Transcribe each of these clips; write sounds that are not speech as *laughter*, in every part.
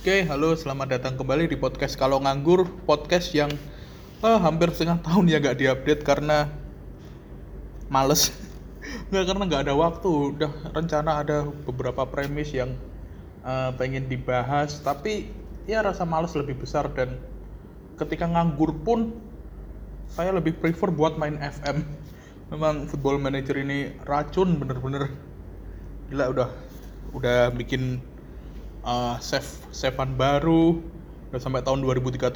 Oke, halo, selamat datang kembali di podcast Kalau Nganggur, podcast yang eh, hampir setengah tahun ya nggak diupdate karena males. *laughs* Nggak karena nggak ada waktu, udah rencana ada beberapa premis yang eh, pengen dibahas, tapi ya rasa males lebih besar dan ketika nganggur pun saya lebih prefer buat main FM. Memang Football Manager ini racun bener-bener. Gila udah udah bikin uh, save savean baru udah sampai tahun 2037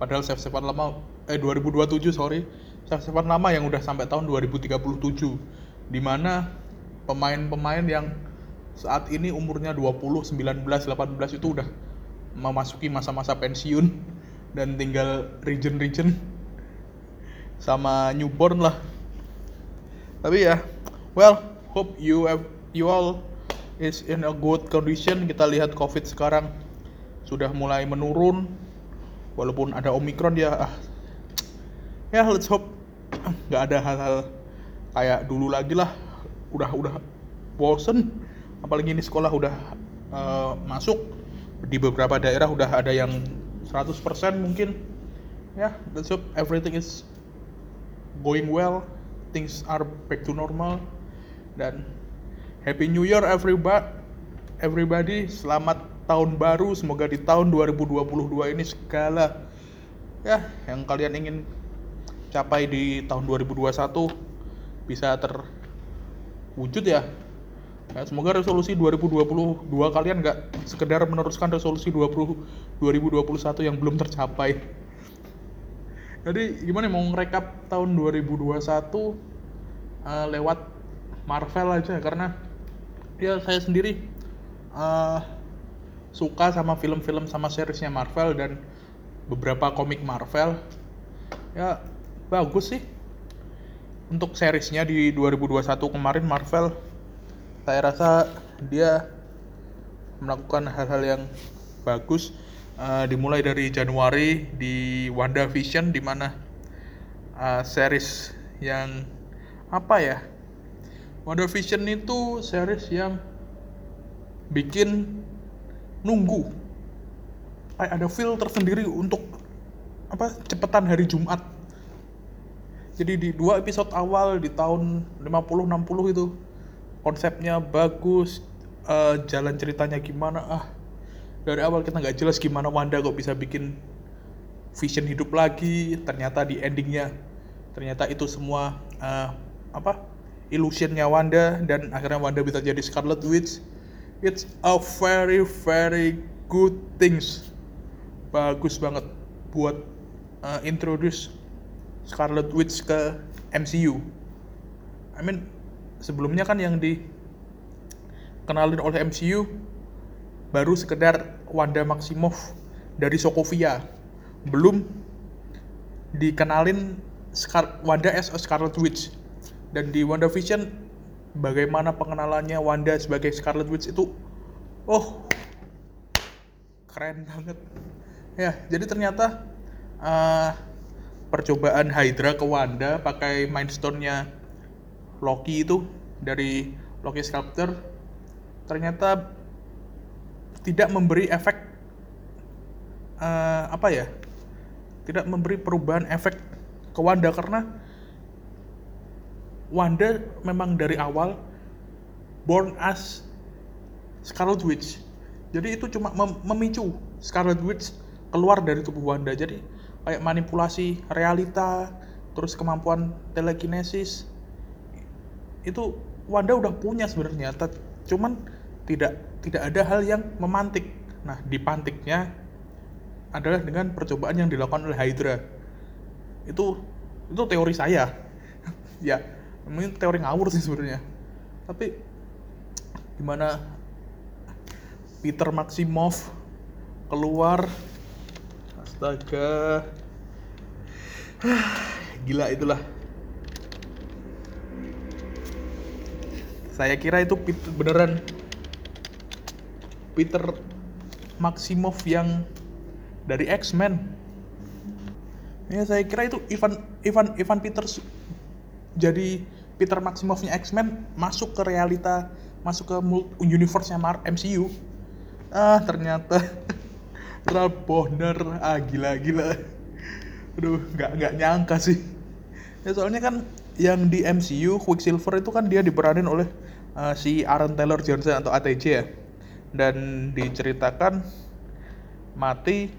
padahal save savean lama eh 2027 sorry. Save savean lama yang udah sampai tahun 2037 di mana pemain-pemain yang saat ini umurnya 20, 19, 18 itu udah memasuki masa-masa pensiun *laughs* dan tinggal region-region *laughs* sama newborn lah. Tapi ya well hope you have you all is in a good condition. Kita lihat COVID sekarang sudah mulai menurun, walaupun ada Omicron ya. Ah, ya let's hope nggak ada hal-hal kayak dulu lagi lah. Udah udah bosen, apalagi ini sekolah udah uh, masuk di beberapa daerah udah ada yang 100% mungkin. Ya, let's hope everything is going well, things are back to normal dan Happy New Year everybody. Selamat tahun baru. Semoga di tahun 2022 ini segala ya yang kalian ingin capai di tahun 2021 bisa terwujud ya. ya semoga resolusi 2022 kalian nggak sekedar meneruskan resolusi 20 2021 yang belum tercapai. Jadi gimana mau ngerekap tahun 2021 uh, eh, lewat Marvel aja karena ya saya sendiri uh, suka sama film-film sama seriesnya Marvel dan beberapa komik Marvel. Ya bagus sih. Untuk seriesnya di 2021 kemarin Marvel saya rasa dia melakukan hal-hal yang bagus. Uh, dimulai dari Januari di WandaVision di mana uh, series yang apa ya WandaVision itu series yang bikin nunggu. Kayak ada feel tersendiri untuk apa cepetan hari Jumat. Jadi di dua episode awal di tahun 50-60 itu konsepnya bagus uh, jalan ceritanya gimana ah. Dari awal kita nggak jelas gimana Wanda kok bisa bikin Vision hidup lagi. Ternyata di endingnya ternyata itu semua uh, apa illusionnya Wanda dan akhirnya Wanda bisa jadi Scarlet Witch. It's a very very good things. Bagus banget buat uh, introduce Scarlet Witch ke MCU I mean sebelumnya kan yang dikenalin oleh MCU baru sekedar Wanda Maximoff dari Sokovia. Belum dikenalin Scar Wanda as a Scarlet Witch dan di WandaVision bagaimana pengenalannya Wanda sebagai Scarlet Witch itu oh keren banget. Ya jadi ternyata uh, percobaan Hydra ke Wanda pakai Mind Stone-nya Loki itu dari Loki Sculptor ternyata tidak memberi efek uh, apa ya tidak memberi perubahan efek ke Wanda. Karena Wanda memang dari awal born as Scarlet Witch. Jadi itu cuma mem memicu Scarlet Witch keluar dari tubuh Wanda. Jadi kayak manipulasi realita, terus kemampuan telekinesis itu Wanda udah punya sebenarnya, cuman tidak tidak ada hal yang memantik. Nah, dipantiknya adalah dengan percobaan yang dilakukan oleh Hydra. Itu itu teori saya. *laughs* ya, mungkin teori ngawur sih sebenarnya. Tapi gimana Peter Maximoff keluar? Astaga. *sighs* Gila itulah. Saya kira itu Peter, beneran Peter Maximoff yang dari X-Men. Ya saya kira itu Ivan Ivan Ivan Peters jadi Peter Maximoffnya X-Men masuk ke realita masuk ke universe-nya MCU ah ternyata *laughs* Ralph Bohner ah gila gila. Aduh nggak nggak nyangka sih. Ya soalnya kan yang di MCU Quicksilver itu kan dia diperanin oleh uh, si Aaron Taylor Johnson atau ATJ ya. Dan diceritakan mati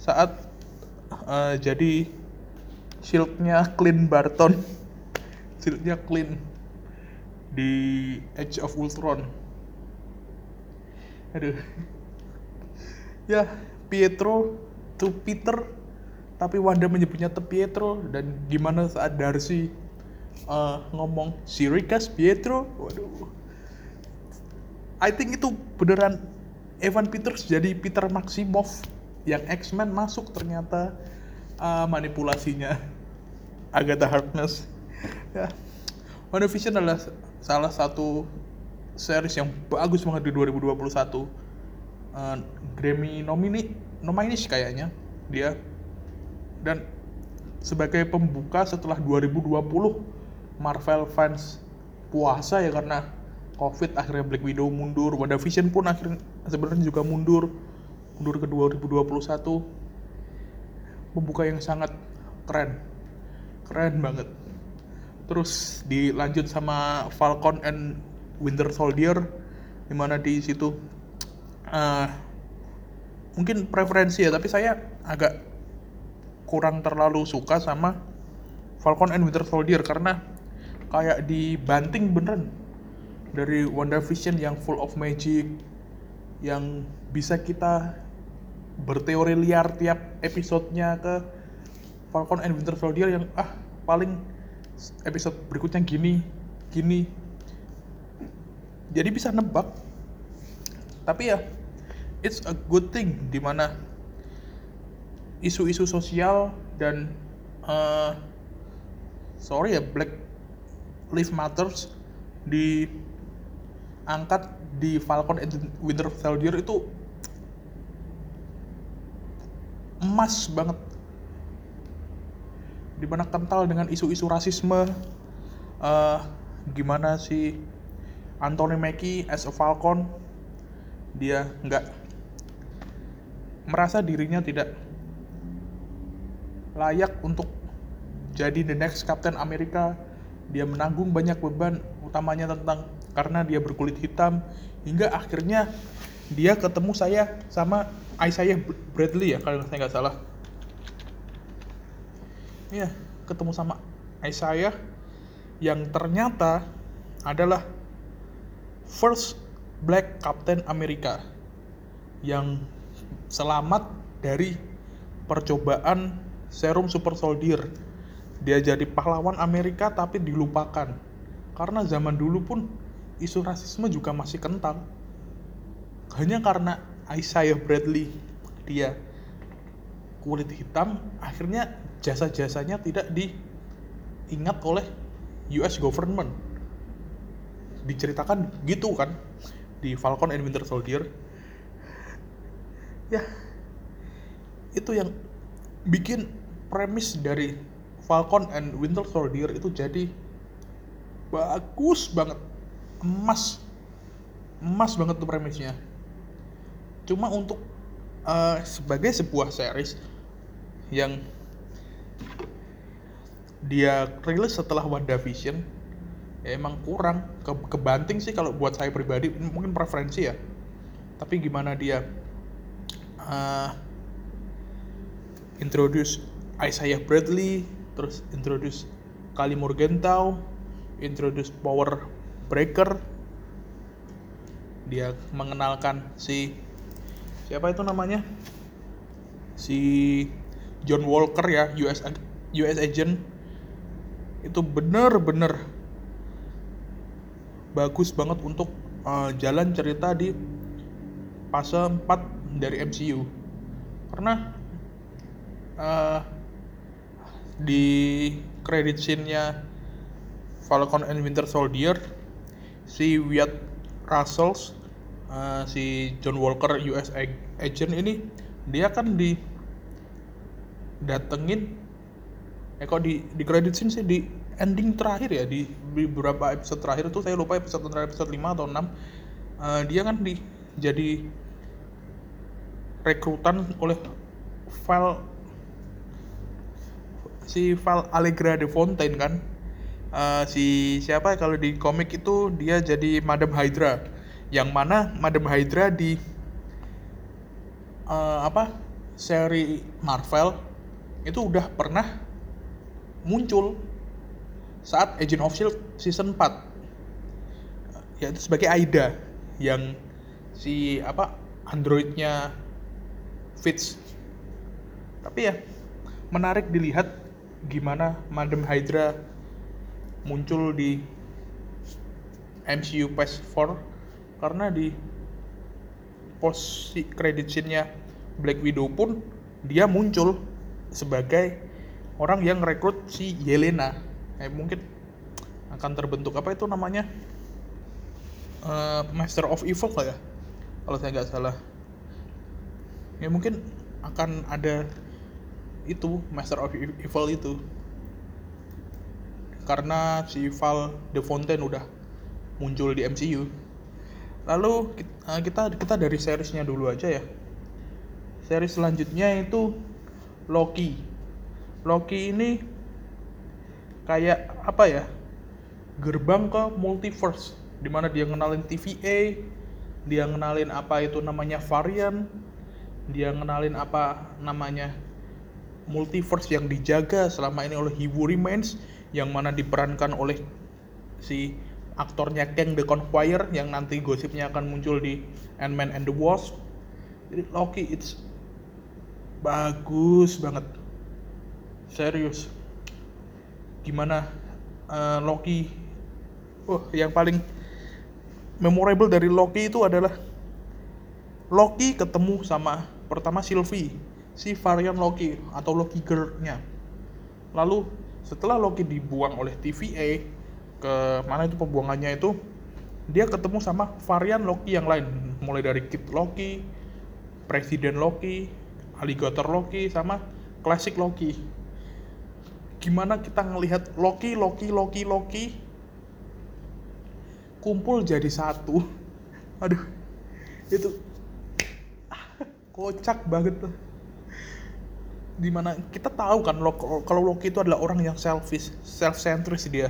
saat uh, jadi shieldnya Clint Barton. Shieldnya Clint di Age of Ultron. Aduh. Ya Pietro to Peter. Tapi Wanda menyebutnya to Pietro. Dan gimana saat Darcy uh, ngomong Sirikas Pietro? Waduh. I think itu beneran Evan Peters jadi Peter Maximoff yang X-Men masuk ternyata uh, manipulasinya. Agatha Harkness. Ya. WandaVision adalah salah satu series yang bagus banget di 2021 uh, Grammy nomini nominis kayaknya dia. Dan sebagai pembuka setelah 2020 Marvel fans puasa ya karena Covid akhirnya Black Widow mundur, WandaVision pun akhirnya sebenarnya juga mundur. Mundur ke 2021 pembuka yang sangat keren. Keren banget. Terus dilanjut sama Falcon and Winter Soldier di mana di situ uh, mungkin preferensi ya tapi saya agak kurang terlalu suka sama Falcon and Winter Soldier karena kayak dibanting beneran dari WandaVision yang full of magic yang bisa kita berteori liar tiap episodenya ke Falcon and Winter Soldier yang ah paling episode berikutnya gini gini. Jadi bisa nebak. Tapi ya it's a good thing di mana isu-isu sosial dan uh, sorry ya Black Lives Matters diangkat di Falcon and Winter Soldier itu emas banget. Di mana kental dengan isu-isu rasisme uh, gimana si Anthony Mackie as a Falcon dia nggak merasa dirinya tidak layak untuk jadi the next Captain America. Dia menanggung banyak beban utamanya tentang karena dia berkulit hitam hingga akhirnya dia ketemu saya sama Isaiah Bradley ya kalau saya nggak salah. Ya ketemu sama Isaiah yang ternyata adalah first black captain Amerika yang selamat dari percobaan serum super soldier. Dia jadi pahlawan Amerika tapi dilupakan. Karena zaman dulu pun isu rasisme juga masih kental. Hanya karena Isaiah Bradley dia kulit hitam akhirnya jasa-jasanya tidak diingat oleh US government. Diceritakan gitu kan di Falcon and Winter Soldier. Ya itu yang bikin premis dari Falcon and Winter Soldier itu jadi bagus banget. Emas emas banget tuh premisnya cuma untuk uh, sebagai sebuah series yang dia rilis setelah WandaVision ya emang kurang. Ke kebanting sih kalau buat saya pribadi mungkin preferensi ya. Tapi gimana dia uh, introduce Isaiah Bradley terus introduce Kali Morgenthau introduce Power Breaker. Dia mengenalkan si siapa itu namanya? Si John Walker ya US US agent. Itu bener-bener bagus banget untuk uh, jalan cerita di fase 4 dari MCU karena uh, di credit scene-nya Falcon and Winter Soldier si Wyatt Russell uh, si John Walker US agent ini dia kan di datengin eh kok di di scene sih di ending terakhir ya di, beberapa episode terakhir itu saya lupa episode terakhir episode 5 atau 6 uh, dia kan di jadi rekrutan oleh Val si Val Allegra de Fontaine kan. Uh, si siapa kalau di komik itu dia jadi Madam Hydra yang mana Madam Hydra di uh, apa seri Marvel itu udah pernah muncul saat Agent of Shield season 4 yaitu sebagai Aida yang si apa androidnya Fitz. Tapi ya menarik dilihat gimana Madam Hydra muncul di MCU Phase 4 karena di post credit scene-nya Black Widow pun dia muncul sebagai orang yang rekrut si Yelena. Eh, mungkin akan terbentuk apa itu namanya? Uh, Master of Evil lah ya kalau saya nggak salah. Ya mungkin akan ada itu Master of Evil itu. Karena si Val De Fontaine udah muncul di MCU lalu eh, kita kita dari seriesnya dulu aja ya. Series selanjutnya itu Loki. Loki ini kayak apa ya? Gerbang ke multiverse di mana dia ngenalin TVA dia ngenalin apa itu namanya varian dia ngenalin apa namanya multiverse yang dijaga selama ini oleh Who Remains yang mana diperankan oleh si aktornya Kang the Conqueror yang nanti gosipnya akan muncul di Ant-Man and the Wasp. Jadi Loki it's bagus banget. Serius. Gimana uh, Loki Oh, yang paling memorable dari Loki itu adalah Loki ketemu sama pertama Sylvie si varian Loki atau Loki Girl-nya. Lalu setelah Loki dibuang oleh TVA ke mana itu pembuangannya itu dia ketemu sama varian Loki yang lain mulai dari Kid Loki, Presiden Loki, Alligator Loki sama Classic Loki. Gimana kita ngelihat Loki, Loki, Loki, Loki kumpul jadi satu. *laughs* Aduh, itu *laughs* kocak banget tuh di mana kita tahu kan kalau Loki itu adalah orang yang selfish, self-centris dia.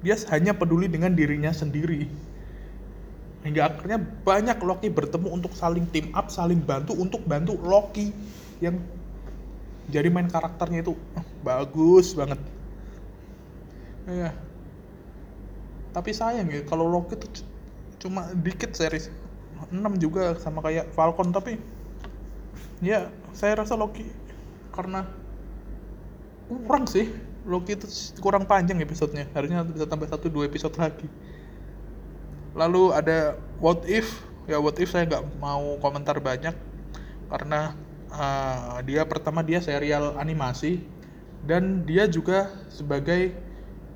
Dia hanya peduli dengan dirinya sendiri. Hingga akhirnya banyak Loki bertemu untuk saling team up, saling bantu untuk bantu Loki yang jadi main karakternya itu oh, bagus banget. Ya. Tapi sayang ya kalau Loki itu cuma dikit series 6 juga sama kayak Falcon tapi ya saya rasa Loki karena kurang sih Loki itu kurang panjang episodenya. Harusnya bisa tambah satu dua episode lagi. Lalu ada what if. Ya what if saya nggak mau komentar banyak karena uh, dia pertama dia serial animasi dan dia juga sebagai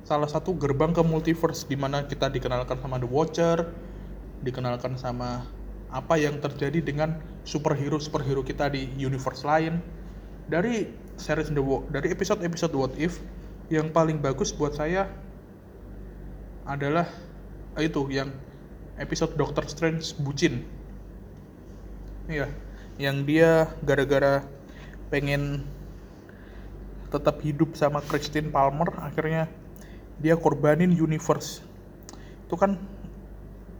salah satu gerbang ke multiverse di mana kita dikenalkan sama The Watcher dikenalkan sama apa yang terjadi dengan superhero superhero kita di universe lain. Dari series The What, dari episode-episode What If yang paling bagus buat saya adalah itu yang episode Doctor Strange bucin. Iya, yang dia gara-gara pengen tetap hidup sama Christine Palmer akhirnya dia korbanin universe. Itu kan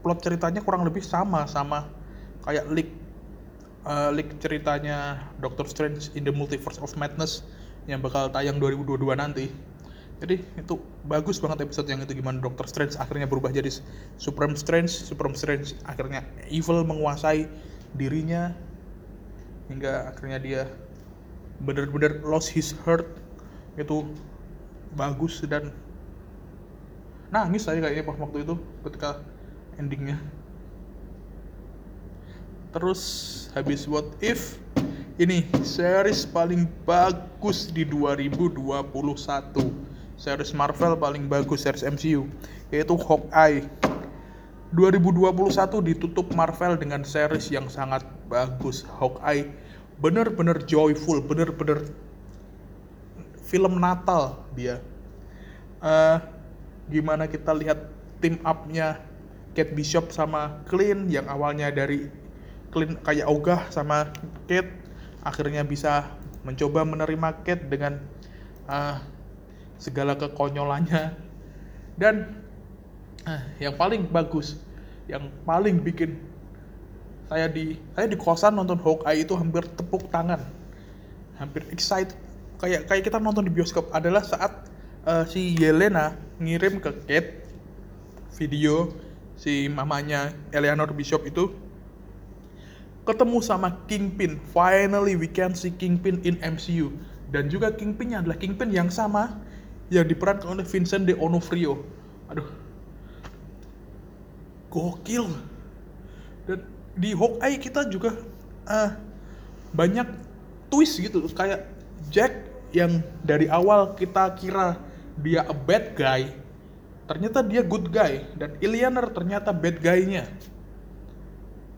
plot ceritanya kurang lebih sama sama kayak League uh, leak ceritanya Doctor Strange in the Multiverse of Madness yang bakal tayang 2022 nanti. Jadi itu bagus banget episode yang itu gimana Doctor Strange akhirnya berubah jadi Supreme Strange, Supreme Strange akhirnya evil menguasai dirinya hingga akhirnya dia benar-benar lost his heart itu bagus dan nangis saya kayaknya pas waktu itu ketika endingnya terus habis what if ini series paling bagus di 2021 series Marvel paling bagus series MCU yaitu Hawkeye. 2021 ditutup Marvel dengan series yang sangat bagus Hawkeye. Bener-bener joyful bener-bener film Natal dia. Uh, gimana kita lihat team upnya Kate Bishop sama Clint yang awalnya dari Clint kayak ogah sama Kate akhirnya bisa mencoba menerima Kate dengan uh, segala kekonyolannya. Dan uh, yang paling bagus yang paling bikin saya di saya di kosan nonton Hawkeye itu hampir tepuk tangan. Hampir excited. Kayak kayak kita nonton di bioskop adalah saat uh, si Yelena ngirim ke Kate video si mamanya Eleanor Bishop itu ketemu sama Kingpin. Finally we can see Kingpin in MCU. Dan juga Kingpinnya adalah Kingpin yang sama yang diperankan oleh Vincent de Onofrio. Aduh. Gokil. Dan di Hawkeye kita juga uh, banyak twist gitu kayak Jack yang dari awal kita kira dia a bad guy ternyata dia good guy dan Ilianer ternyata bad guy-nya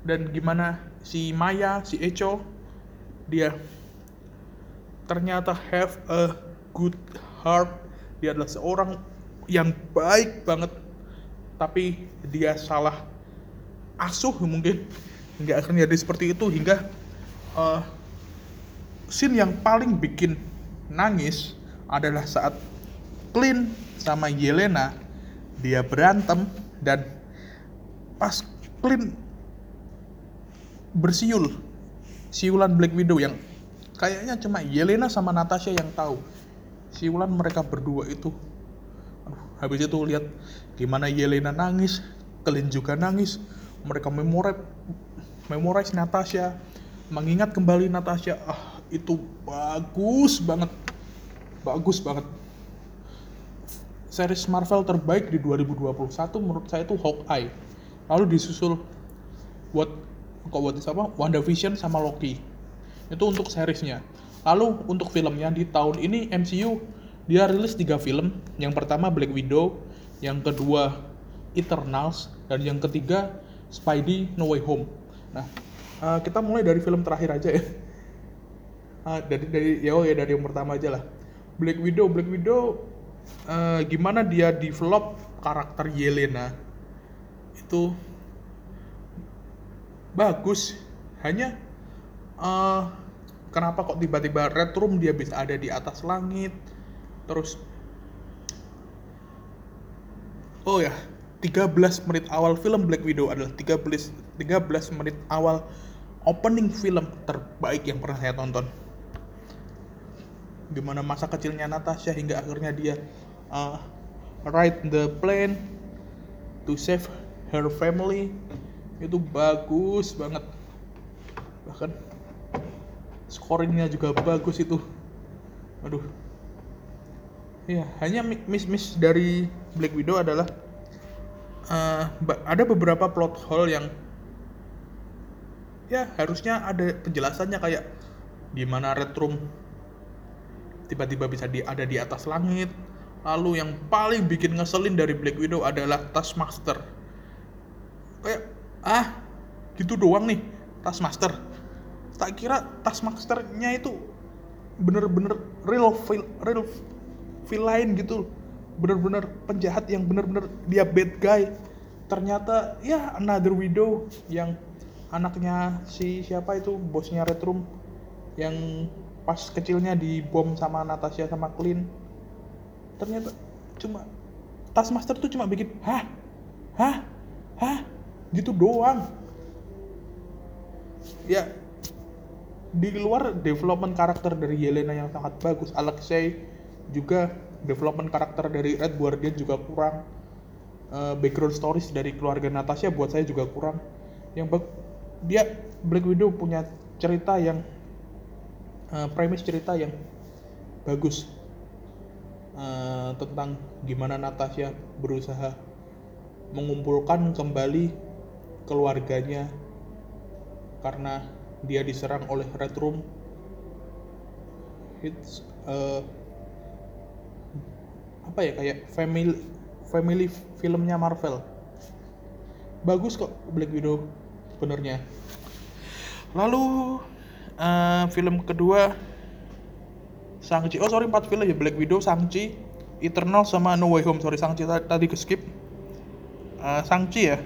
dan gimana si Maya, si Echo, dia ternyata have a good heart. Dia adalah seorang yang baik banget, tapi dia salah asuh mungkin hingga akhirnya dia seperti itu hingga uh, scene yang paling bikin nangis adalah saat Clint sama Yelena dia berantem dan pas Clint bersiul siulan Black Widow yang kayaknya cuma Yelena sama Natasha yang tahu. Siulan mereka berdua itu. Aduh, habis itu lihat gimana Yelena nangis Kelin juga nangis. Mereka memorize memorize Natasha mengingat kembali Natasha. Ah itu bagus banget. Bagus banget. Series Marvel terbaik di 2021 menurut saya itu Hawkeye. Lalu disusul buat kok buat apa WandaVision sama Loki. Itu untuk seriesnya. Lalu untuk filmnya di tahun ini MCU dia rilis tiga film. Yang pertama Black Widow. Yang kedua Eternals. Dan yang ketiga Spidey No Way Home. Nah uh, kita mulai dari film terakhir aja ya. Uh, *laughs* dari dari ya oh ya dari yang pertama aja lah. Black Widow Black Widow uh, gimana dia develop karakter Yelena? Itu bagus. Hanya uh, kenapa kok tiba-tiba red room dia bisa ada di atas langit? Terus oh ya 13 menit awal film Black Widow adalah 13 13 menit awal opening film terbaik yang pernah saya tonton. Gimana masa kecilnya Natasha hingga akhirnya dia uh, ride the plane to save her family itu bagus banget. Bahkan scoringnya juga bagus itu. Aduh. Ya hanya miss miss dari Black Widow adalah uh, ada beberapa plot hole yang ya harusnya ada penjelasannya kayak gimana Red Room tiba-tiba bisa di, ada di atas langit. Lalu yang paling bikin ngeselin dari Black Widow adalah Taskmaster. Kayak ah gitu doang nih tas master tak kira tas masternya itu bener-bener real feel real villain gitu. Bener-bener penjahat yang bener-bener dia bad guy. Ternyata ya another widow yang anaknya si siapa itu bosnya Red Room yang pas kecilnya dibom sama Natasha sama Clint. Ternyata cuma Taskmaster tuh cuma bikin hah? Hah? Hah gitu doang. Ya di luar development karakter dari Yelena yang sangat bagus Alexei juga development karakter dari Red Guardian juga kurang. Uh, background stories dari keluarga Natasha buat saya juga kurang. Yang dia Black Widow punya cerita yang uh, premis cerita yang bagus. Uh, tentang gimana Natasha berusaha mengumpulkan kembali keluarganya karena dia diserang oleh Red Room. It's uh, apa ya kayak family family filmnya Marvel. Bagus kok Black Widow sebenarnya. Lalu uh, film kedua Sangchi. Oh sorry empat film ya Black Widow, Sangchi, Eternal sama No Way Home. Sorry Sangchi tadi ke skip. Uh, Sangchi ya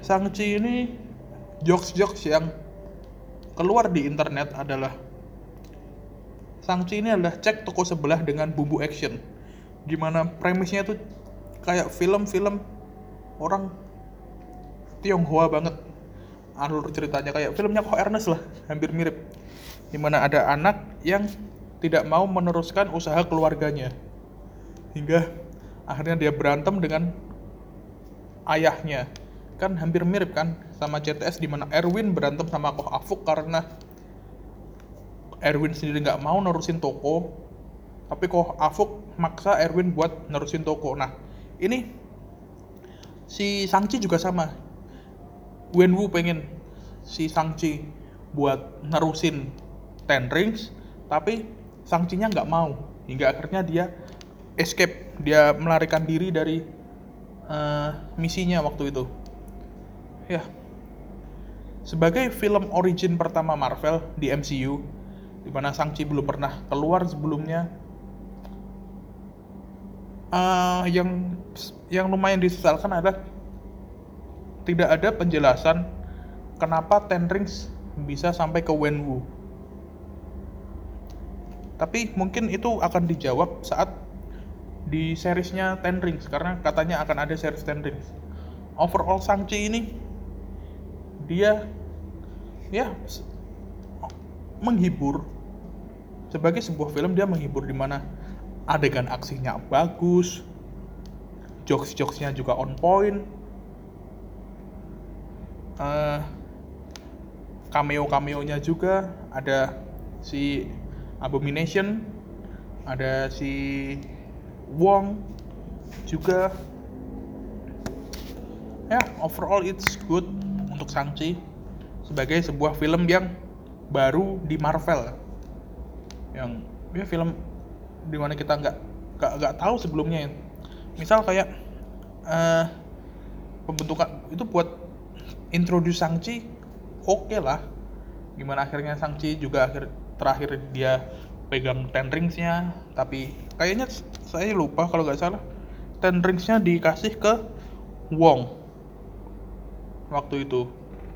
Sangchi ini jokes-jokes yang keluar di internet adalah Sangchi ini adalah cek toko sebelah dengan bumbu action. Gimana premisnya tuh kayak film-film orang Tionghoa banget. Alur ceritanya kayak filmnya kok Ernest lah, hampir mirip. Di mana ada anak yang tidak mau meneruskan usaha keluarganya. Hingga akhirnya dia berantem dengan ayahnya. Kan hampir mirip kan sama CTS di mana Erwin berantem sama Koh Afuk karena Erwin sendiri nggak mau nerusin toko tapi kok Afuk maksa Erwin buat nerusin toko. Nah ini si Sangci juga sama. Wenwu pengen si Sangci buat nerusin Ten Rings tapi Sangcinya nggak mau. Hingga akhirnya dia escape dia melarikan diri dari uh, misinya waktu itu ya sebagai film origin pertama Marvel di MCU di mana Sangchi belum pernah keluar sebelumnya. Uh, yang yang lumayan disesalkan adalah tidak ada penjelasan kenapa Ten Rings bisa sampai ke Wenwu. Tapi mungkin itu akan dijawab saat di seriesnya Ten Rings karena katanya akan ada series Ten Rings. Overall Sangchi ini dia ya menghibur. Sebagai sebuah film dia menghibur di mana adegan aksinya bagus jokes-jokesnya juga on point uh, cameo-cameonya juga. Ada si Abomination ada si Wong juga. Ya overall it's good untuk Shang-Chi sebagai sebuah film yang baru di Marvel. Yang ya film di mana kita nggak nggak nggak tahu sebelumnya ya. misal kayak uh, pembentukan itu buat introduce Sangchi oke okay lah. Gimana akhirnya Sangchi juga akhir terakhir dia pegang ten ringsnya tapi kayaknya saya lupa kalau nggak salah. Ten ringsnya dikasih ke Wong waktu itu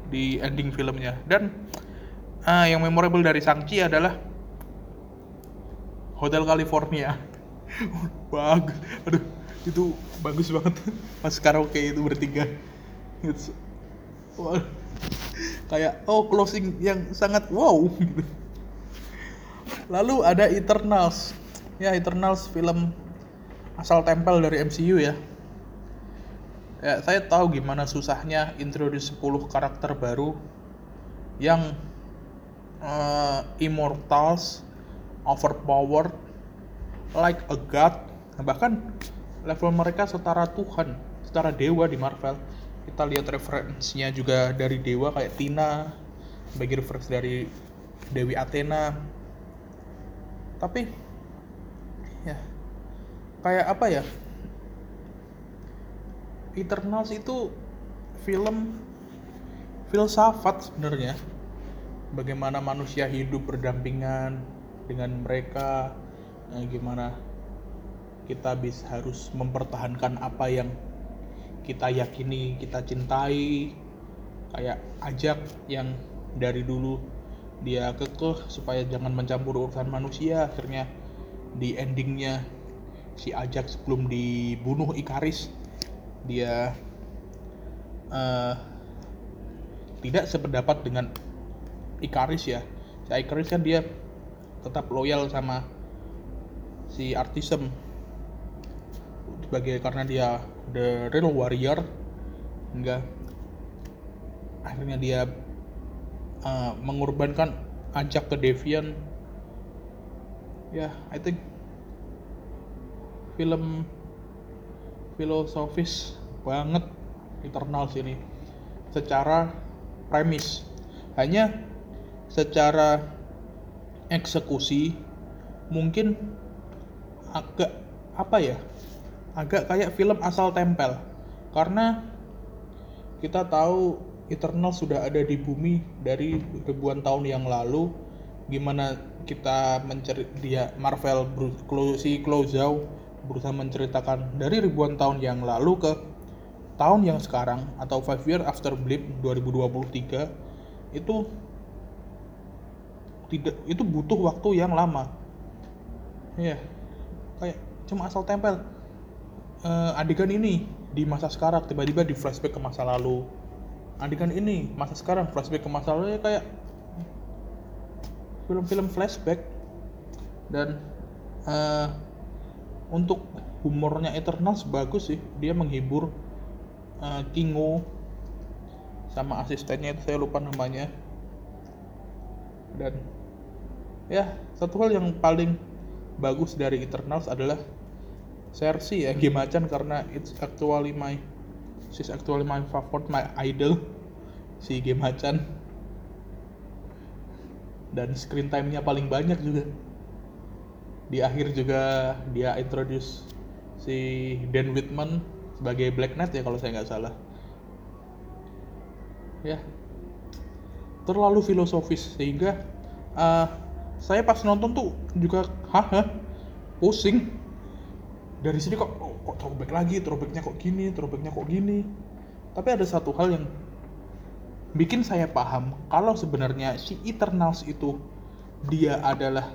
di ending filmnya. Dan uh, yang memorable dari Sangchi adalah Hotel California. *laughs* Bagus. Aduh itu bagus banget. *laughs* Pas karaoke itu bertiga. It's, wow. kayak oh closing yang sangat wow. *laughs* Lalu ada Eternals. Ya Eternals film asal tempel dari MCU ya ya saya tahu gimana susahnya introduce 10 karakter baru yang uh, immortals overpowered like a god bahkan level mereka setara Tuhan setara dewa di Marvel. Kita lihat referensinya juga dari dewa kayak Tina bagi referensi dari Dewi Athena. Tapi ya kayak apa ya Eternals itu film filsafat sebenarnya. Bagaimana manusia hidup berdampingan dengan mereka eh, gimana kita bisa harus mempertahankan apa yang kita yakini kita cintai. Kayak ajak yang dari dulu dia kekeh supaya jangan mencampur urusan manusia. Akhirnya di endingnya si ajak sebelum dibunuh Ikaris dia uh, tidak sependapat dengan Ikaris ya. Si Ikaris kan dia tetap loyal sama si Artisem sebagai karena dia the real warrior enggak. Akhirnya dia uh, mengorbankan ajak ke Devian ya yeah, I think film filosofis banget Eternals ini secara premis. Hanya secara eksekusi mungkin agak apa ya agak kayak film asal tempel. Karena kita tahu Eternal sudah ada di bumi dari ribuan tahun yang lalu. Gimana kita mencari dia Marvel si Clozau berusaha menceritakan dari ribuan tahun yang lalu ke tahun yang sekarang atau five year after blip 2023 itu tidak itu butuh waktu yang lama. Ya kayak cuma asal tempel. Uh, adegan ini di masa sekarang tiba-tiba di flashback ke masa lalu. Adegan ini masa sekarang flashback ke masa lalu ya kayak film-film flashback. Dan uh, untuk humornya Eternals bagus sih. Dia menghibur uh, Kingo sama asistennya itu saya lupa namanya. Dan ya satu hal yang paling bagus dari Eternals adalah Cersei ya game macan karena it's actually my she's actually my favorite my idol si game macan. Dan screen time-nya paling banyak juga di akhir juga dia introduce si Dan Whitman sebagai Black Knight ya kalau saya nggak salah. Ya. Terlalu filosofis sehingga uh, saya pas nonton tuh juga haha pusing. Dari sini kok kok throwback lagi? Throwbacknya kok gini? Throwbacknya kok gini? Tapi ada satu hal yang bikin saya paham kalau sebenarnya si Eternals itu dia adalah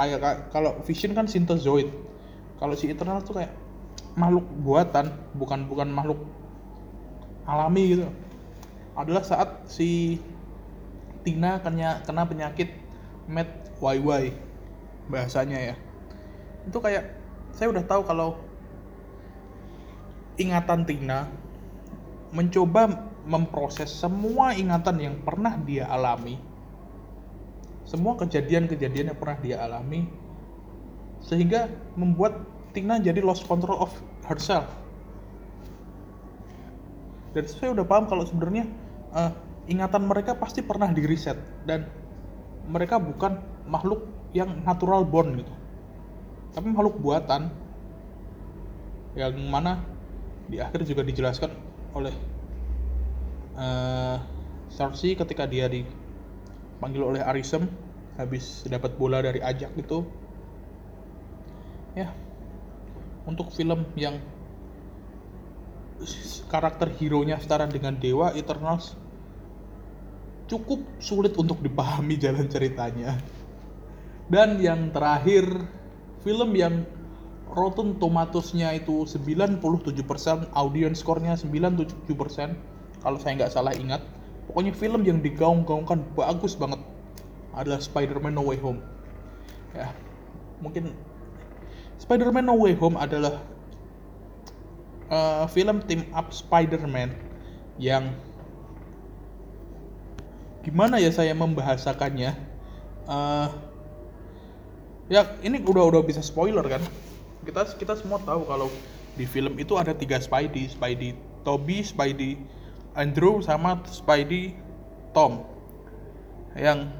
kayak kalau Vision kan synthezoid kalau si Eternals tuh kayak makhluk buatan bukan bukan makhluk alami gitu. Adalah saat si Tina kena kena penyakit Met YY bahasanya ya. Itu kayak saya udah tahu kalau ingatan Tina mencoba memproses semua ingatan yang pernah dia alami semua kejadian-kejadian yang pernah dia alami sehingga membuat Tina jadi lost control of herself. Dan saya udah paham kalau sebenarnya uh, ingatan mereka pasti pernah di reset dan mereka bukan makhluk yang natural born gitu. Tapi makhluk buatan yang mana di akhir juga dijelaskan oleh uh, Cersei ketika dia dipanggil oleh Arisem habis dapat bola dari Ajak itu. Ya untuk film yang karakter hero nya setara dengan dewa Eternals cukup sulit untuk dipahami jalan ceritanya. Dan yang terakhir film yang Rotten Tomatoes-nya itu 97% audience score-nya 97% kalau saya nggak salah ingat pokoknya film yang digaung-gaungkan bagus banget adalah Spider-Man No Way Home. Ya mungkin Spider-Man No Way Home adalah uh, film team up Spider-Man yang gimana ya saya membahasakannya uh, ya ini udah udah bisa spoiler kan? Kita kita semua tahu kalau di film itu ada tiga Spidey Spidey Toby Spidey Andrew sama Spidey Tom yang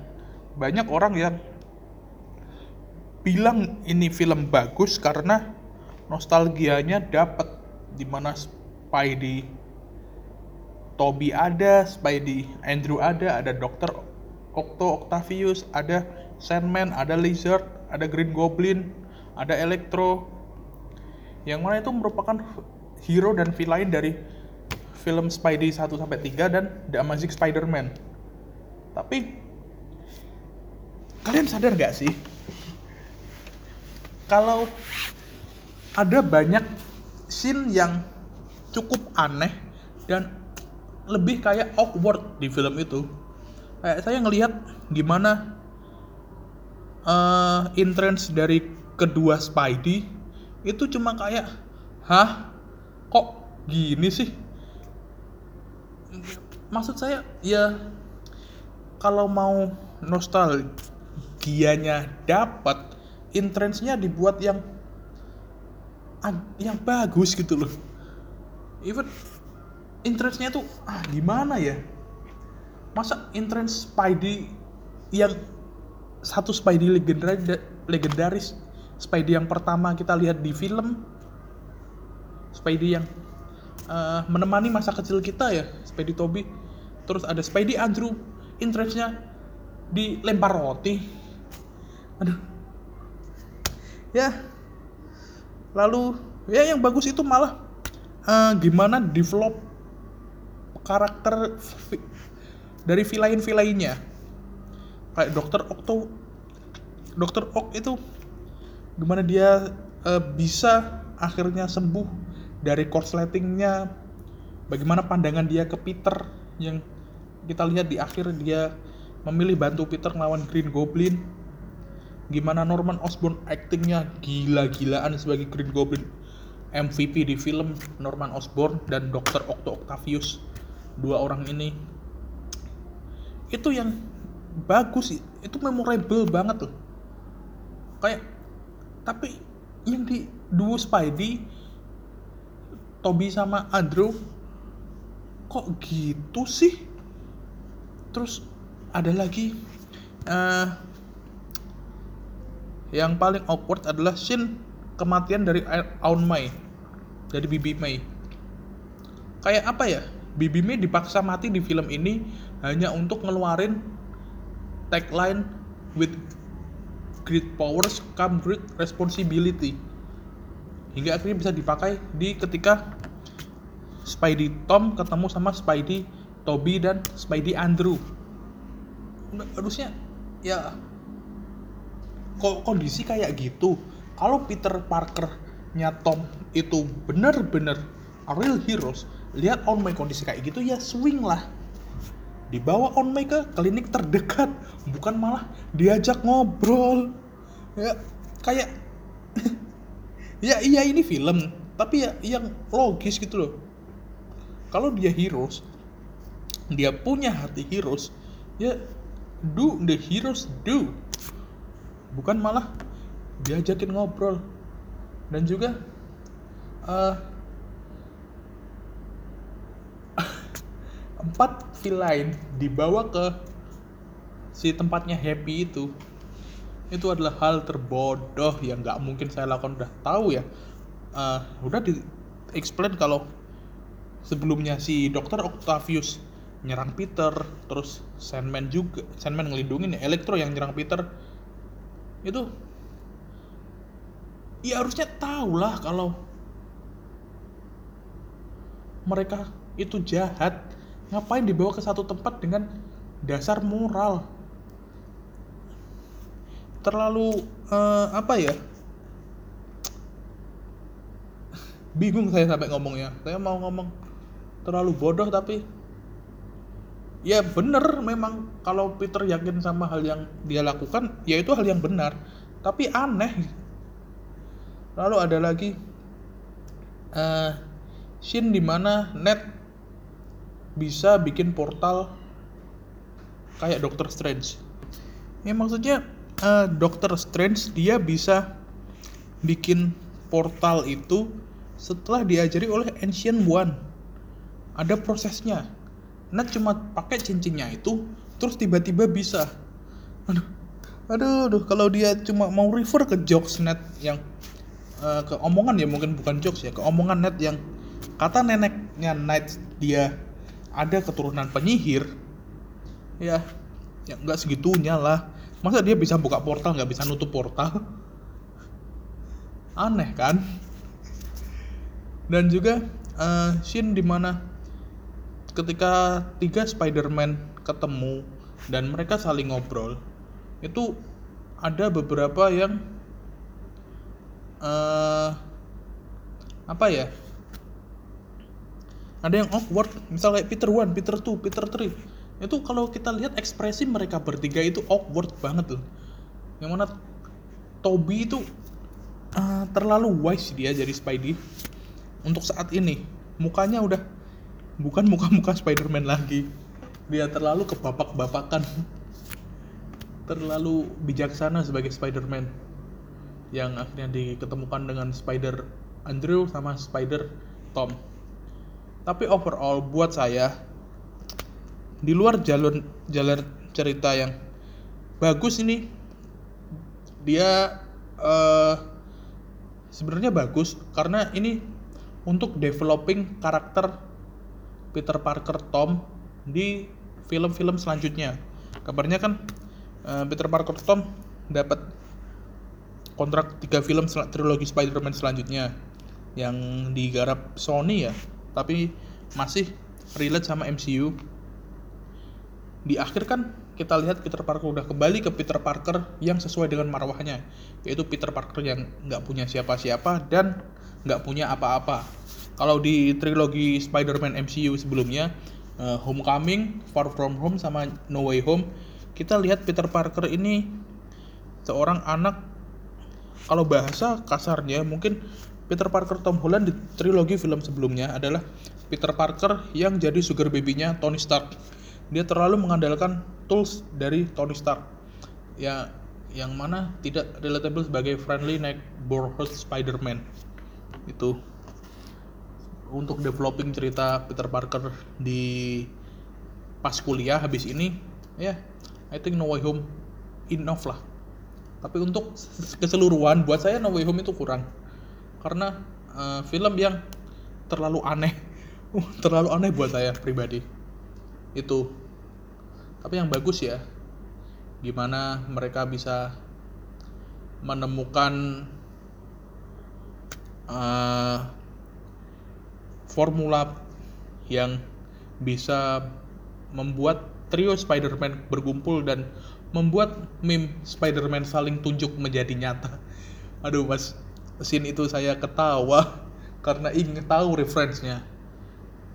banyak orang yang bilang ini film bagus karena nostalgianya dapat di mana Spidey Toby ada, Spidey Andrew ada, ada Dokter Octo Octavius, ada Sandman, ada Lizard, ada Green Goblin, ada Electro. Yang mana itu merupakan hero dan villain dari film Spidey 1 sampai 3 dan The Amazing Spider-Man. Tapi kalian sadar gak sih kalau ada banyak scene yang cukup aneh dan lebih kayak awkward di film itu. Kayak saya ngelihat gimana uh, entrance dari kedua Spidey itu cuma kayak, hah, kok gini sih? Maksud saya ya kalau mau nostalgianya dapat intrensinya dibuat yang yang bagus gitu loh. Even intrensinya tuh ah gimana ya? Masa entrance Spidey yang satu Spidey legendaris legendaris Spidey yang pertama kita lihat di film Spidey yang uh, menemani masa kecil kita ya Spidey Toby. Terus ada Spidey Andrew interestnya dilempar roti. Aduh. Ya. Lalu ya yang bagus itu malah uh, gimana develop karakter dari villain-villainnya kayak Dokter Octo Dokter Ok itu gimana dia uh, bisa akhirnya sembuh dari korsletingnya bagaimana pandangan dia ke Peter yang kita lihat di akhir dia memilih bantu Peter melawan Green Goblin. Gimana Norman Osborn actingnya gila-gilaan sebagai Green Goblin. MVP di film Norman Osborn dan Dr. Octo Octavius. Dua orang ini. Itu yang bagus itu memorable banget loh. Kayak tapi yang di duo Spidey Toby sama Andrew? Kok gitu sih? Terus ada lagi uh, yang paling awkward adalah scene kematian dari Aun Mai dari Bibi Mei kayak apa ya? Bibi Mei dipaksa mati di film ini hanya untuk ngeluarin tagline with great powers come great responsibility hingga akhirnya bisa dipakai di ketika Spidey Tom ketemu sama Spidey Toby dan Spidey Andrew. Harusnya ya kondisi kayak gitu? Kalau Peter Parker-nya Tom itu bener-bener real heroes lihat on my kondisi kayak gitu ya swing lah. Dibawa on my ke klinik terdekat bukan malah diajak ngobrol. Ya kayak *laughs* ya iya ini film tapi ya yang logis gitu loh. Kalau dia heroes dia punya hati heroes ya do the heroes do. Bukan malah diajakin ngobrol. Dan juga uh, *laughs* empat villain dibawa ke si tempatnya happy itu itu adalah hal terbodoh yang nggak mungkin saya lakukan. Udah tahu ya. Uh, udah di explain kalau sebelumnya si dokter Octavius nyerang Peter terus Sandman juga Sandman ngelindungin ya Electro yang nyerang Peter. Itu ya harusnya tahu lah kalau mereka itu jahat. Ngapain dibawa ke satu tempat dengan dasar moral terlalu uh, apa ya? Bingung saya sampai ngomongnya. Saya mau ngomong terlalu bodoh tapi ya bener memang kalau Peter yakin sama hal yang dia lakukan ya itu hal yang benar. Tapi aneh. Lalu ada lagi uh, scene di mana Ned bisa bikin portal kayak Doctor Strange. Ya maksudnya uh, Doctor Strange dia bisa bikin portal itu setelah diajari oleh Ancient One. Ada prosesnya. Nah cuma pakai cincinnya itu terus tiba-tiba bisa. Aduh, aduh, aduh kalau dia cuma mau refer ke jokes net yang uh, ke omongan ya mungkin bukan jokes ya, ke omongan net yang kata neneknya Night dia ada keturunan penyihir ya ya nggak segitunya lah masa dia bisa buka portal nggak bisa nutup portal? Aneh kan? Dan juga uh, scene di mana ketika tiga Spider-Man ketemu dan mereka saling ngobrol itu ada beberapa yang uh, apa ya? Ada yang awkward misal kayak Peter One, Peter Two, Peter Three itu kalau kita lihat ekspresi mereka bertiga itu awkward banget loh. Yang mana Toby itu uh, terlalu wise dia jadi Spidey. Untuk saat ini mukanya udah bukan muka-muka Spider-Man lagi. Dia terlalu kebapak-bapakan. Terlalu bijaksana sebagai Spider-Man. Yang akhirnya diketemukan dengan Spider Andrew sama Spider Tom. Tapi overall buat saya di luar jalur jalur cerita yang bagus ini dia uh, sebenarnya bagus karena ini untuk developing karakter Peter Parker Tom di film-film selanjutnya. Kabarnya kan uh, Peter Parker Tom dapat kontrak tiga film trilogi Spider-Man selanjutnya. yang digarap Sony ya tapi masih relate sama MCU di akhir kan kita lihat Peter Parker udah kembali ke Peter Parker yang sesuai dengan marwahnya yaitu Peter Parker yang nggak punya siapa-siapa dan nggak punya apa-apa. Kalau di trilogi Spider-Man MCU sebelumnya uh, Homecoming, Far From Home sama No Way Home kita lihat Peter Parker ini seorang anak. Kalau bahasa kasarnya mungkin Peter Parker Tom Holland di trilogi film sebelumnya adalah Peter Parker yang jadi sugar baby-nya Tony Stark dia terlalu mengandalkan tools dari Tony Stark. Ya yang mana tidak relatable sebagai friendly neighborhood Spider-Man. Itu. Untuk developing cerita Peter Parker di pas kuliah habis ini ya yeah, I think No Way Home enough lah. Tapi untuk keseluruhan buat saya No Way Home itu kurang. Karena uh, film yang terlalu aneh *laughs* terlalu aneh buat saya pribadi itu tapi yang bagus ya gimana mereka bisa menemukan uh, formula yang bisa membuat trio Spider-Man berkumpul dan membuat meme Spider-Man saling tunjuk menjadi nyata. *laughs* Aduh mas, scene itu saya ketawa *laughs* karena ingin tahu referensinya.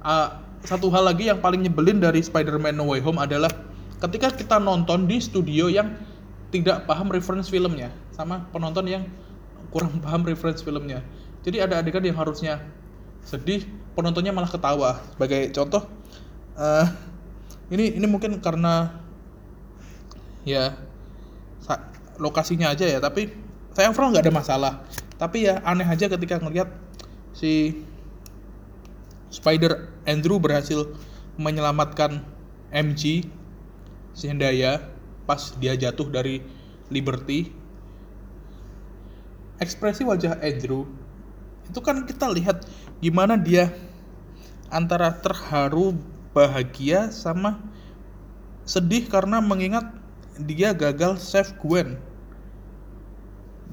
Uh, satu hal lagi yang paling nyebelin dari Spider-Man No Way Home adalah ketika kita nonton di studio yang tidak paham reference filmnya sama penonton yang kurang *laughs* paham reference filmnya. Jadi ada adegan yang harusnya sedih penontonnya malah ketawa. Sebagai contoh uh, ini ini mungkin karena ya lokasinya aja ya tapi saya overall nggak ada masalah. Tapi ya aneh aja ketika ngelihat si Spider Andrew berhasil menyelamatkan MG Zendaya pas dia jatuh dari Liberty. Ekspresi wajah Andrew itu kan kita lihat gimana dia antara terharu bahagia sama sedih karena mengingat dia gagal save Gwen.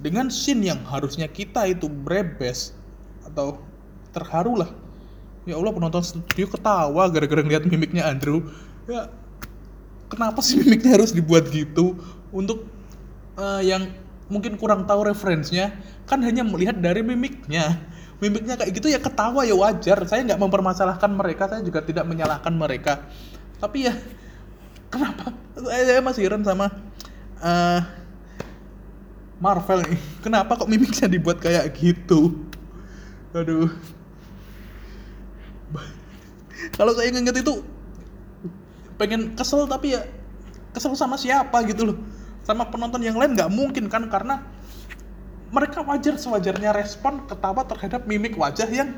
Dengan scene yang harusnya kita itu brebes atau terharu lah ya Allah penonton studio ketawa gara-gara ngeliat mimiknya Andrew. Ya kenapa sih mimiknya harus dibuat gitu? Untuk uh, yang mungkin kurang tahu referensinya kan hanya melihat dari mimiknya. Mimiknya kayak gitu ya ketawa ya wajar. Saya nggak mempermasalahkan mereka saya juga tidak menyalahkan mereka. Tapi ya kenapa? Saya masih heran sama uh, Marvel nih. Kenapa kok mimiknya dibuat kayak gitu? Aduh kalau saya inget itu pengen kesel tapi ya kesel sama siapa gitu loh. Sama penonton yang lain nggak mungkin kan karena mereka wajar sewajarnya respon ketawa terhadap mimik wajah yang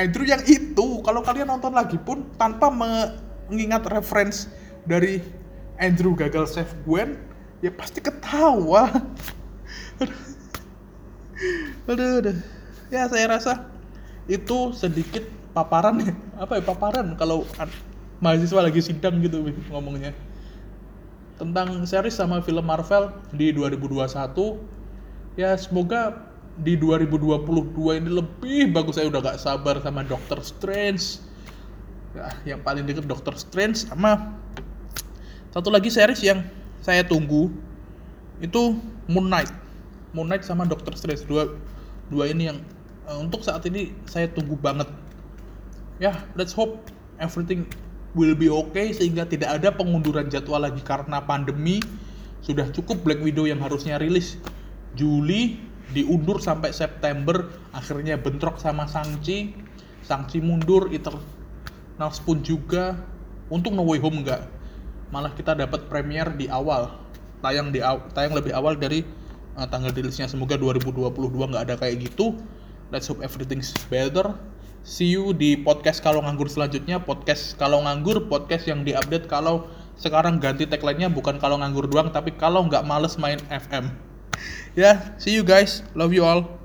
Andrew yang itu. Kalau kalian nonton lagi pun tanpa mengingat reference dari Andrew gagal save Gwen ya pasti ketawa. *laughs* Aduh, aduh. ya saya rasa itu sedikit paparan *laughs* apa ya paparan kalau mahasiswa lagi sidang gitu ngomongnya. Tentang series sama film Marvel di 2021 ya semoga di 2022 ini lebih bagus. Saya udah gak sabar sama Doctor Strange. Ya, yang paling deket Doctor Strange sama satu lagi series yang saya tunggu itu Moon Knight. Moon Knight sama Doctor Strange. Dua dua ini yang uh, untuk saat ini saya tunggu banget ya let's hope everything will be okay sehingga tidak ada pengunduran jadwal lagi karena pandemi. Sudah cukup Black Widow yang harusnya rilis Juli diundur sampai September, akhirnya bentrok sama Sangchi. Sangchi mundur, Eternals pun juga. Untung No Way Home enggak. Malah kita dapat premier di awal. Tayang di tayang lebih awal dari uh, tanggal rilisnya. Semoga 2022 nggak ada kayak gitu. Let's hope everything's better See you di podcast kalau nganggur selanjutnya. Podcast kalau nganggur, podcast yang diupdate kalau sekarang ganti tagline-nya bukan kalau nganggur doang, tapi kalau nggak males main FM. *laughs* Ya, yeah, see you guys. Love you all.